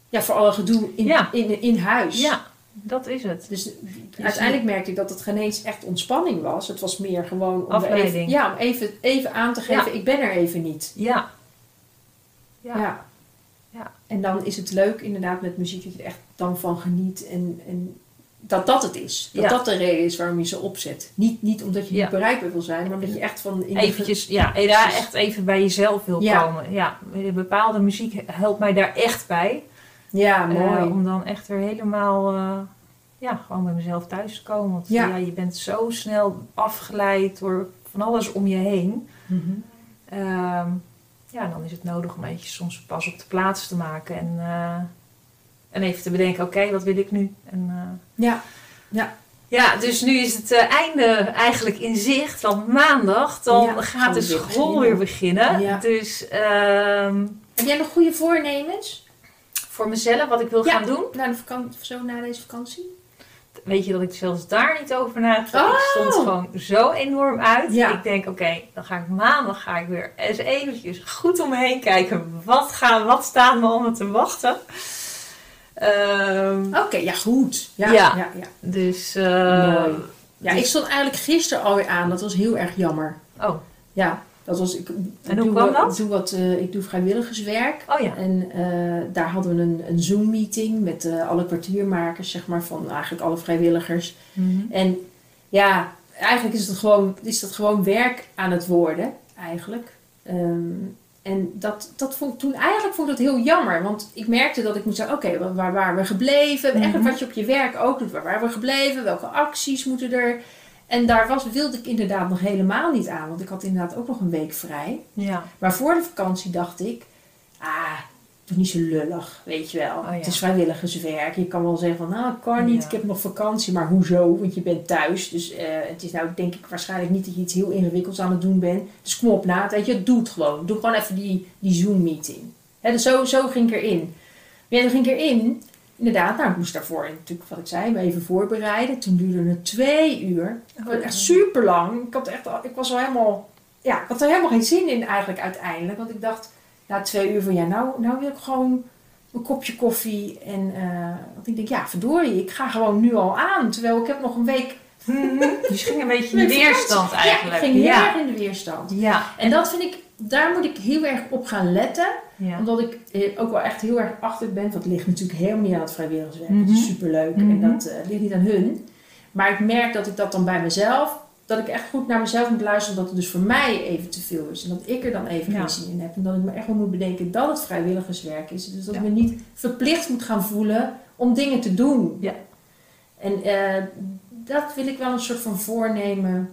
ja, voor alle gedoe in, Ja. in, in huis. Ja, dat is het. Dus uiteindelijk merkte ik dat het geen eens echt ontspanning was. Het was meer gewoon om, Afleiding. even, ja, om even, even aan te geven, ik ben er even niet. Ja. Ja. Ja. Ja. En dan is het leuk inderdaad met muziek dat je er echt dan van geniet. En, en dat dat het is. Dat Ja. dat de reden is waarom je ze opzet. Niet, niet omdat je niet bereikbaar wil zijn, maar omdat je echt van... In de- Eventjes, ja, daar echt even bij jezelf wil komen. Ja, bepaalde muziek helpt mij daar echt bij. Ja, Eh, mooi. om dan echt weer helemaal, eh, ja, gewoon bij mezelf thuis te komen. Want Ja. ja. je bent zo snel afgeleid door van alles om je heen. Mhm. Ehm, ja, dan is het nodig om eventjes soms pas op de plaats te maken. En, eh, en even te bedenken, oké, wat wil ik nu? En, eh, Ja. ja, dus nu is het einde eigenlijk in zicht. Want maandag dan Ja, gaat de school beginnen. weer beginnen. Ja. Dus ehm, Heb jij nog goede voornemens? Voor mezelf, wat ik wil Ja. gaan doen. Na de vakantie, zo na deze vakantie? Weet je dat ik zelfs daar niet over na heb gedacht. Oh. Ik stond gewoon zo enorm uit. Ja. Ik denk, oké, dan ga ik maandag ga ik weer eens eventjes goed om me heen kijken. Wat, gaan, wat staat me allemaal te wachten? Ehm, Oké, ja goed. Ja, Ja. ja. dus, eh, Mooi. Ja, ik stond eigenlijk gisteren alweer aan. Dat was heel erg jammer. oh, Ja, Ik, En hoe doe kwam wat- dat? Ik doe, wat, eh, ik doe vrijwilligerswerk. oh ja. En eh, daar hadden we een, een Zoom-meeting met eh, alle kwartiermakers, zeg maar, van eigenlijk alle vrijwilligers. Mhm. En ja, eigenlijk is het gewoon, is dat gewoon werk aan het worden, eigenlijk. Ehm, en dat, dat vond ik toen, eigenlijk vond ik dat heel jammer. Want ik merkte dat ik moest zeggen, oké, waar, waar waren we gebleven? Mhm. Eigenlijk wat je op je werk ook doet, waar waren we gebleven? Welke acties moeten er? En daar was, wilde ik inderdaad nog helemaal niet aan, want ik had inderdaad ook nog een week vrij. Ja. Maar voor de vakantie dacht ik, ah, doe niet zo lullig, weet je wel. Oh, ja. Het is vrijwilligerswerk. Je kan wel zeggen van, nou, ik kan niet, Ja. ik heb nog vakantie, maar hoezo? Want je bent thuis. Dus eh, het is nou, denk ik, waarschijnlijk niet dat je iets heel ingewikkelds aan het doen bent. Dus kom op na, weet je, doe het gewoon. Doe gewoon even die, die Zoom-meeting. Dus zo, zo ging ik erin. Ja, dan ging ik erin. Inderdaad, nou, ik moest daarvoor natuurlijk, wat ik zei, me even voorbereiden. Toen duurde het twee uur. Het was echt super lang. Ik, had echt, al- ik was al helemaal, ja, ik had er helemaal geen zin in eigenlijk uiteindelijk. Want ik dacht, na twee uur van, ja, nou, nou wil ik gewoon een kopje koffie. En eh, want ik denk, ja, verdorie, ik ga gewoon nu al aan. Terwijl ik heb nog een week Dus ging een beetje in de weerstand eigenlijk. Ja, ik ging heel ja. erg in de weerstand. Ja. En dat vind ik, daar moet ik heel erg op gaan letten. Ja. Omdat ik eh, ook wel echt heel erg achter ben. Want het ligt natuurlijk helemaal niet aan het vrijwilligerswerk. Het Mhm. is superleuk Mhm. en dat ligt niet aan hun. Maar ik merk dat ik dat dan bij mezelf... Dat ik echt goed naar mezelf moet luisteren. Dat het dus voor mij even te veel is. En dat ik er dan even Ja. geen zin in heb. En dat ik me echt wel moet bedenken dat het vrijwilligerswerk is. Dus dat ik me niet verplicht moet gaan voelen om dingen te doen. Ja. En eh, dat wil ik wel een soort van voornemen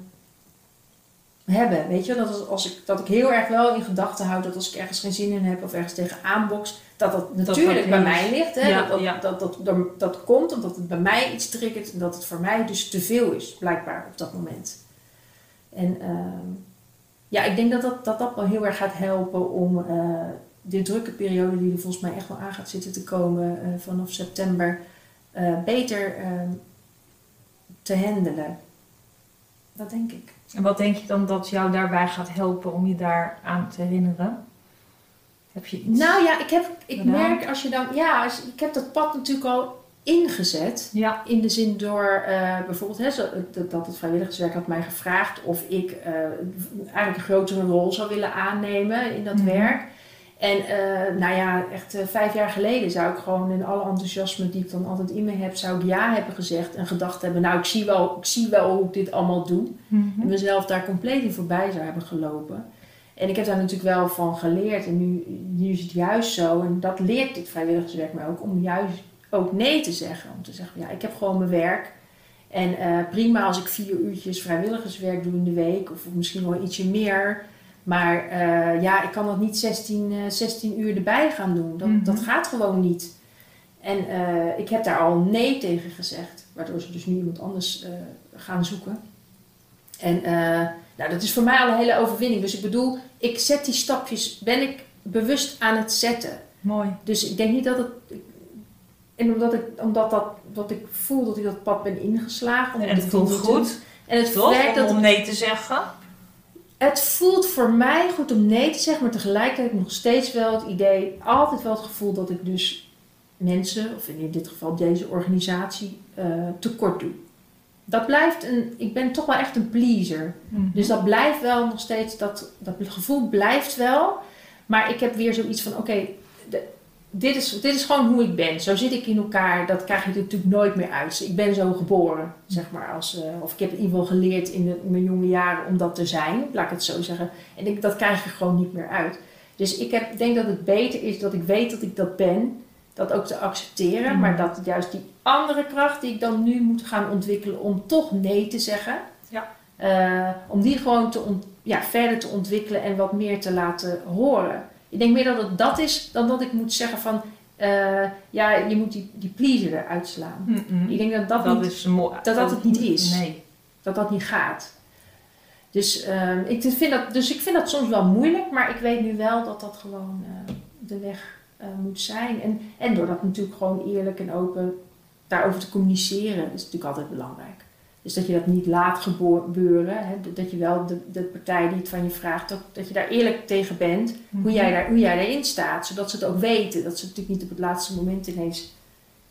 hebben. Weet je, dat, als- als ik, dat ik heel erg wel in gedachten houd dat als ik ergens geen zin in heb of ergens tegen aanboks, dat dat natuurlijk dat bij mij ligt. Hè? Ja, dat, dat, ja. dat, dat, dat, dat komt omdat het bij mij iets triggert en dat het voor mij dus te veel is, blijkbaar op dat moment. En ehm, ja, ik denk dat dat, dat dat wel heel erg gaat helpen om eh de drukke periode die er volgens mij echt wel aan gaat zitten te komen eh, vanaf september eh, beter ehm, te handelen. Dat denk ik. En wat denk je dan dat jou daarbij gaat helpen om je daar aan te herinneren? Heb je iets? Nou ja, ik, heb, ik gedaan? merk als je dan, ja, als, ik heb dat pad natuurlijk al ingezet. Ja. In de zin door eh, bijvoorbeeld hè, dat het vrijwilligerswerk had mij gevraagd of ik eh, eigenlijk een grotere rol zou willen aannemen in dat Mhm. werk. En eh, nou ja, echt eh, vijf jaar geleden zou ik gewoon in alle enthousiasme die ik dan altijd in me heb, zou ik ja hebben gezegd en gedacht hebben, nou ik zie wel, ik zie wel hoe ik dit allemaal doe. Mhm. En mezelf daar compleet in voorbij zou hebben gelopen. En ik heb daar natuurlijk wel van geleerd. En nu, nu is het juist zo. En dat leert dit vrijwilligerswerk me ook. Om juist ook nee te zeggen. Om te zeggen, ja, ik heb gewoon mijn werk. En eh, prima als ik vier uurtjes vrijwilligerswerk doe in de week. Of misschien wel ietsje meer. Maar eh, ja, ik kan dat niet 16, eh, 16 uur erbij gaan doen. Dat, Mhm. dat gaat gewoon niet. En eh, ik heb daar al nee tegen gezegd. Waardoor ze dus nu iemand anders eh, gaan zoeken. En eh, nou, dat is voor mij al een hele overwinning. Dus ik bedoel, ik zet die stapjes, ben ik bewust aan het zetten. Mooi. Dus ik denk niet dat het. En omdat ik, omdat dat, dat ik voel dat ik dat pad ben ingeslagen. En het voelt goed. En het toch? werkt Om, dat om nee te zeggen. Het voelt voor mij goed om nee te zeggen, maar tegelijkertijd nog steeds wel het idee, altijd wel het gevoel dat ik dus mensen, of in dit geval deze organisatie, eh, tekort doe. Dat blijft een, ik ben toch wel echt een pleaser. Mhm. Dus dat blijft wel nog steeds, dat, dat gevoel blijft wel. Maar ik heb weer zoiets van, oké, dit, is, dit is gewoon hoe ik ben. Zo zit ik in elkaar, dat krijg je er natuurlijk nooit meer uit. Ik ben zo geboren, zeg maar. Als, eh, of ik heb in ieder geval geleerd in, de- in mijn jonge jaren om dat te zijn, laat ik het zo zeggen. En ik, dat krijg je gewoon niet meer uit. Dus ik heb, denk dat het beter is dat ik weet dat ik dat ben, dat ook te accepteren. Mhm. Maar dat juist die andere kracht die ik dan nu moet gaan ontwikkelen om toch nee te zeggen. Ja. eh, om die gewoon te ja, verder te ontwikkelen en wat meer te laten horen. Ik denk meer dat het dat is dan dat ik moet zeggen van eh, ja, je moet die, die pleaser eruit slaan. Mhm. Ik denk dat dat, dat niet, is mooi. dat dat het niet is. Nee. dat dat niet gaat. Dus, ehm, ik vind dat, dus ik vind dat soms wel moeilijk, maar ik weet nu wel dat dat gewoon eh, de weg eh, moet zijn. En, en door dat natuurlijk gewoon eerlijk en open daarover te communiceren, is natuurlijk altijd belangrijk. Dus dat je dat niet laat gebeuren. Hè? Dat je wel de, de partij die het van je vraagt, ook, dat je daar eerlijk tegen bent. Mhm. Hoe, jij daar, hoe jij daarin staat. Zodat ze het ook weten. Dat ze het natuurlijk niet op het laatste moment ineens...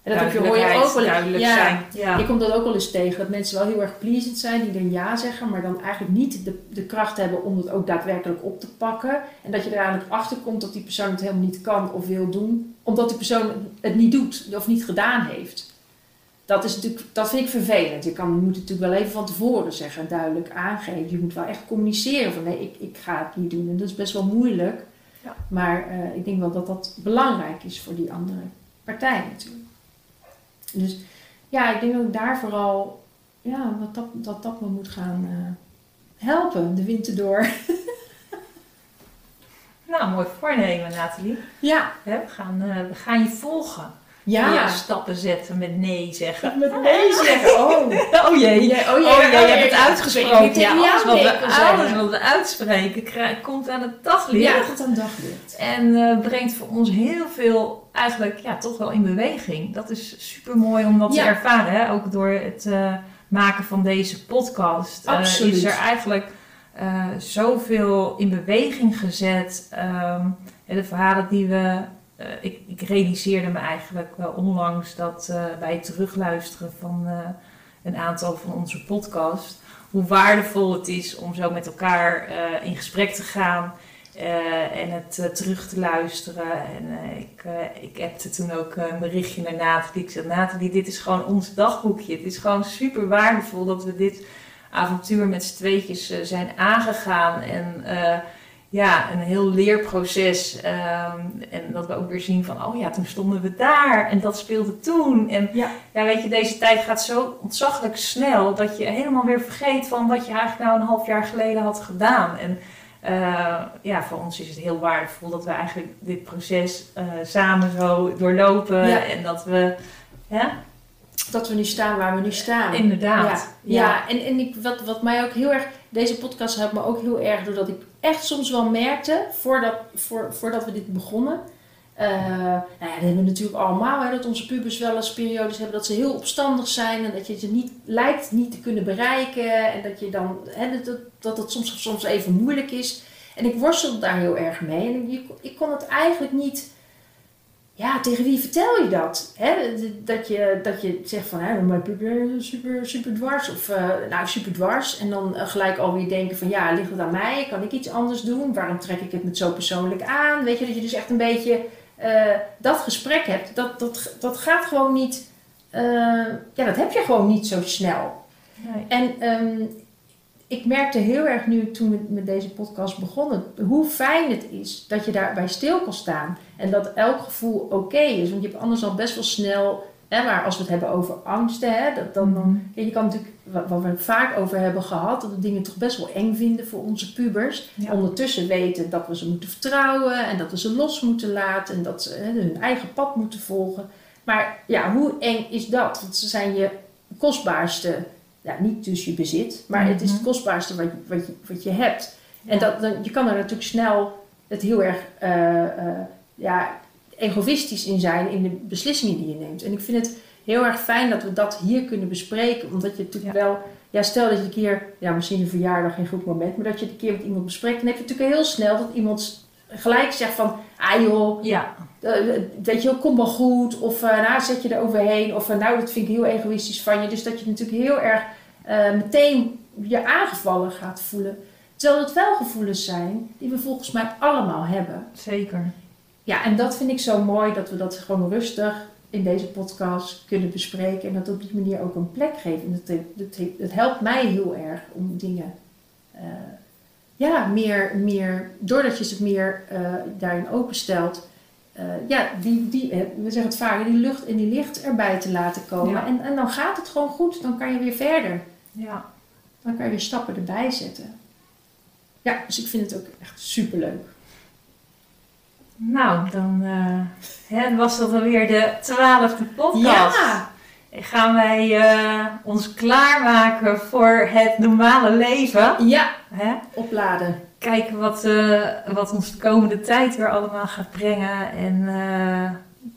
En dat heb je, hoor je ook wel eens- duidelijk ja, zijn. Ja. je komt dat ook wel eens tegen, dat mensen wel heel erg pleasant zijn, die dan ja zeggen, maar dan eigenlijk niet de, de kracht hebben om het ook daadwerkelijk op te pakken. En dat je er eigenlijk achter komt dat die persoon het helemaal niet kan of wil doen, omdat die persoon het niet doet of niet gedaan heeft. Dat, is natuurlijk, dat vind ik vervelend. Je, kan, je moet het natuurlijk wel even van tevoren zeggen en duidelijk aangeven. Je moet wel echt communiceren van nee, ik, ik ga het niet doen. En dat is best wel moeilijk. Ja. Maar eh, ik denk wel dat dat belangrijk is voor die andere partij natuurlijk. Dus ja, ik denk dat ik daar vooral ja, dat, dat, dat me moet gaan eh, helpen, de winter door. Nou, mooi voornemen, Nathalie. Ja. We, gaan, eh, we gaan je volgen. Ja. Ja. stappen zetten met nee zeggen. Met nee zeggen. Oh. Oh jee. Ja, Oh, ja, jij oh, hebt het uitgesproken. Ja, alles wat we, alles wat we uitspreken komt aan het daglicht. Ja, tot aan daglicht. En eh, brengt voor ons heel veel eigenlijk ja, toch wel in beweging. Dat is super mooi om dat Ja. te ervaren. Hè? Ook door het eh, maken van deze podcast. Absoluut. is er eigenlijk zoveel in beweging gezet. En de verhalen die we. Eh, ik, ik realiseerde me eigenlijk wel onlangs dat eh, bij het terugluisteren van eh, een aantal van onze podcasts. Hoe waardevol het is om zo met elkaar in gesprek te gaan. En het terug te luisteren. En ik, ik appte toen ook een berichtje naar Nathalie. Ik zei, Nathalie, dit is gewoon ons dagboekje. Het is gewoon super waardevol dat we dit avontuur met z'n tweetjes zijn aangegaan. En ja, een heel leerproces. ehm, en dat we ook weer zien van, oh ja, toen stonden we daar. En dat speelde toen. En Ja. ja, weet je, deze tijd gaat zo ontzaglijk snel... dat je helemaal weer vergeet van wat je eigenlijk nou een half jaar geleden had gedaan. En eh, ja, voor ons is het heel waardevol dat we eigenlijk dit proces eh, samen zo doorlopen. Ja. En dat we, ja, Dat we nu staan waar we nu staan. inderdaad. Ja, ja. en, en ik, wat, wat mij ook heel erg... Deze podcast helpt me ook heel erg doordat ik echt soms wel merkte, voordat, voor, voordat we dit begonnen... eh, nou ja, dat hebben we natuurlijk allemaal, dat onze pubers wel eens periodes hebben dat ze heel opstandig zijn en dat je ze niet lijkt niet te kunnen bereiken en dat je dan hè, dat, dat, dat het soms, soms even moeilijk is. En ik worstelde daar heel erg mee en ik, ik kon het eigenlijk niet ja, tegen wie vertel je dat? Hè? Dat, je, dat je zegt van, hè, mijn super, super dwars. Of, eh, nou, super dwars. En dan eh, gelijk alweer denken van, ja, ligt het aan mij? Kan ik iets anders doen? Waarom trek ik het met zo persoonlijk aan? Weet je, dat je dus echt een beetje eh, dat gesprek hebt. Dat, dat, dat gaat gewoon niet, ja, dat heb je gewoon niet zo snel. Nee. En ehm, ik merkte heel erg nu toen we met deze podcast begonnen, hoe fijn het is dat je daarbij stil kan staan. En dat elk gevoel oké is. Want je hebt anders al best wel snel, hè, maar als we het hebben over angsten, hè, dat, dan, dan, ja, je kan natuurlijk, wat, wat we het vaak over hebben gehad, dat we dingen toch best wel eng vinden voor onze pubers. Ja. Ondertussen weten dat we ze moeten vertrouwen en dat we ze los moeten laten en dat ze hè, hun eigen pad moeten volgen. Maar ja, hoe eng is dat? Want ze zijn je kostbaarste, ja, niet dus je bezit, maar het is het Mhm. kostbaarste wat je, wat je, wat je hebt. En dat, dan, je kan er natuurlijk snel het heel erg eh, eh, ja, egoïstisch in zijn in de beslissingen die je neemt. En ik vind het heel erg fijn dat we dat hier kunnen bespreken. Omdat je natuurlijk wel, ja, stel dat je een keer, ja, misschien een verjaardag geen goed moment, maar dat je het een keer met iemand bespreekt, dan heb je natuurlijk heel snel dat iemand gelijk zegt van, ah joh, Ja, eh, weet je wel, kom wel goed. Of eh, nou, zet je er overheen. Of nou, dat vind ik heel egoïstisch van je. Dus dat je natuurlijk heel erg eh, meteen je aangevallen gaat voelen. Terwijl het wel gevoelens zijn die we volgens mij allemaal hebben. zeker. Ja, en dat vind ik zo mooi dat we dat gewoon rustig in deze podcast kunnen bespreken. En dat op die manier ook een plek geven. En dat, dat, dat helpt mij heel erg om dingen... eh, ja, meer, meer, doordat je ze meer eh, daarin openstelt, eh, ja, die, die, we zeggen het vaker, die lucht en die licht erbij te laten komen. Ja. En, en dan gaat het gewoon goed, dan kan je weer verder. Ja. Dan kan je weer stappen erbij zetten. Ja, dus ik vind het ook echt superleuk. Nou, dan eh, hè, was dat alweer de twaalfde podcast. Ja, Gaan wij eh, ons klaarmaken voor het normale leven. ja, Hè? opladen. Kijken wat, eh, wat ons de komende tijd weer allemaal gaat brengen. En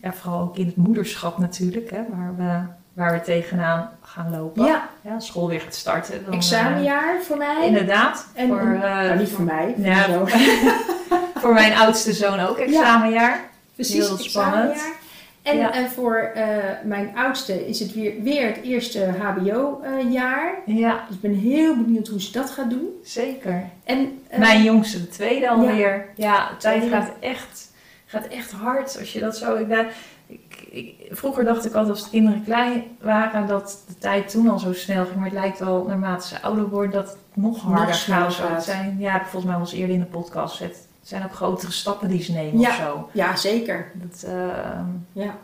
ja, vooral ook in het moederschap natuurlijk, hè, waar, we, waar we tegenaan gaan lopen. Ja, Ja, school weer gaat starten. Dan, examenjaar voor eh, mij. inderdaad. En, voor, en- eh, nou, niet voor mij, voor Ja, zo. voor mijn oudste zoon ook examenjaar. Precies, Heel spannend. examenjaar. En, Ja. en voor eh, mijn oudste is het weer, weer het eerste HBO-jaar. Ja, dus ik ben heel benieuwd hoe ze dat gaat doen. zeker. En, Mijn jongste, de tweede alweer. Ja, de tijd gaat echt, gaat echt hard. Als je dat zo... Ik ben, ik, vroeger dacht ik altijd als de kinderen klein waren dat de tijd toen al zo snel ging. Maar het lijkt wel naarmate ze ouder worden dat het nog harder Nog gaat. Zijn, ja, volgens mij eens eerder in de podcast. Het zijn ook grotere stappen die ze nemen Ja. of zo. Ja, zeker. Dat, eh, Ja.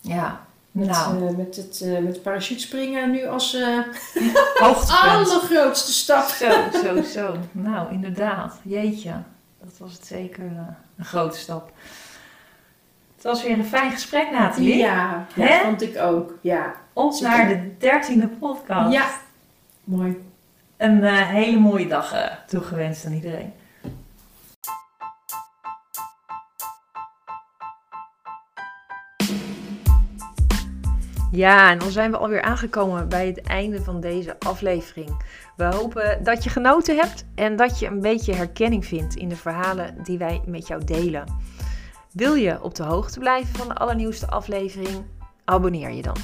ja. Met, Nou. eh, met het uh, met parachutespringen nu als uh, Hoogtepunt. allergrootste stap. Zo, zo, zo. Nou, inderdaad. Jeetje. Dat was het zeker uh, een grote stap. Het was weer een fijn gesprek, Nathalie. Ja, dat Hè? vond ik ook. Ja. Op naar de dertiende podcast. Ja. Mooi. Een uh, hele mooie dag uh, toegewenst aan iedereen. Ja, en dan zijn we alweer aangekomen bij het einde van deze aflevering. We hopen dat je genoten hebt en dat je een beetje herkenning vindt in de verhalen die wij met jou delen. Wil je op de hoogte blijven van de allernieuwste aflevering? Abonneer je dan.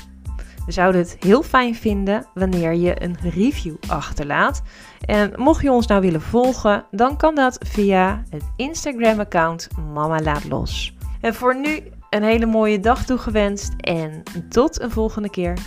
We zouden het heel fijn vinden wanneer je een review achterlaat. En mocht je ons nou willen volgen, dan kan dat via het Instagram-account Mama Laat Los. En voor nu een hele mooie dag toegewenst en tot een volgende keer.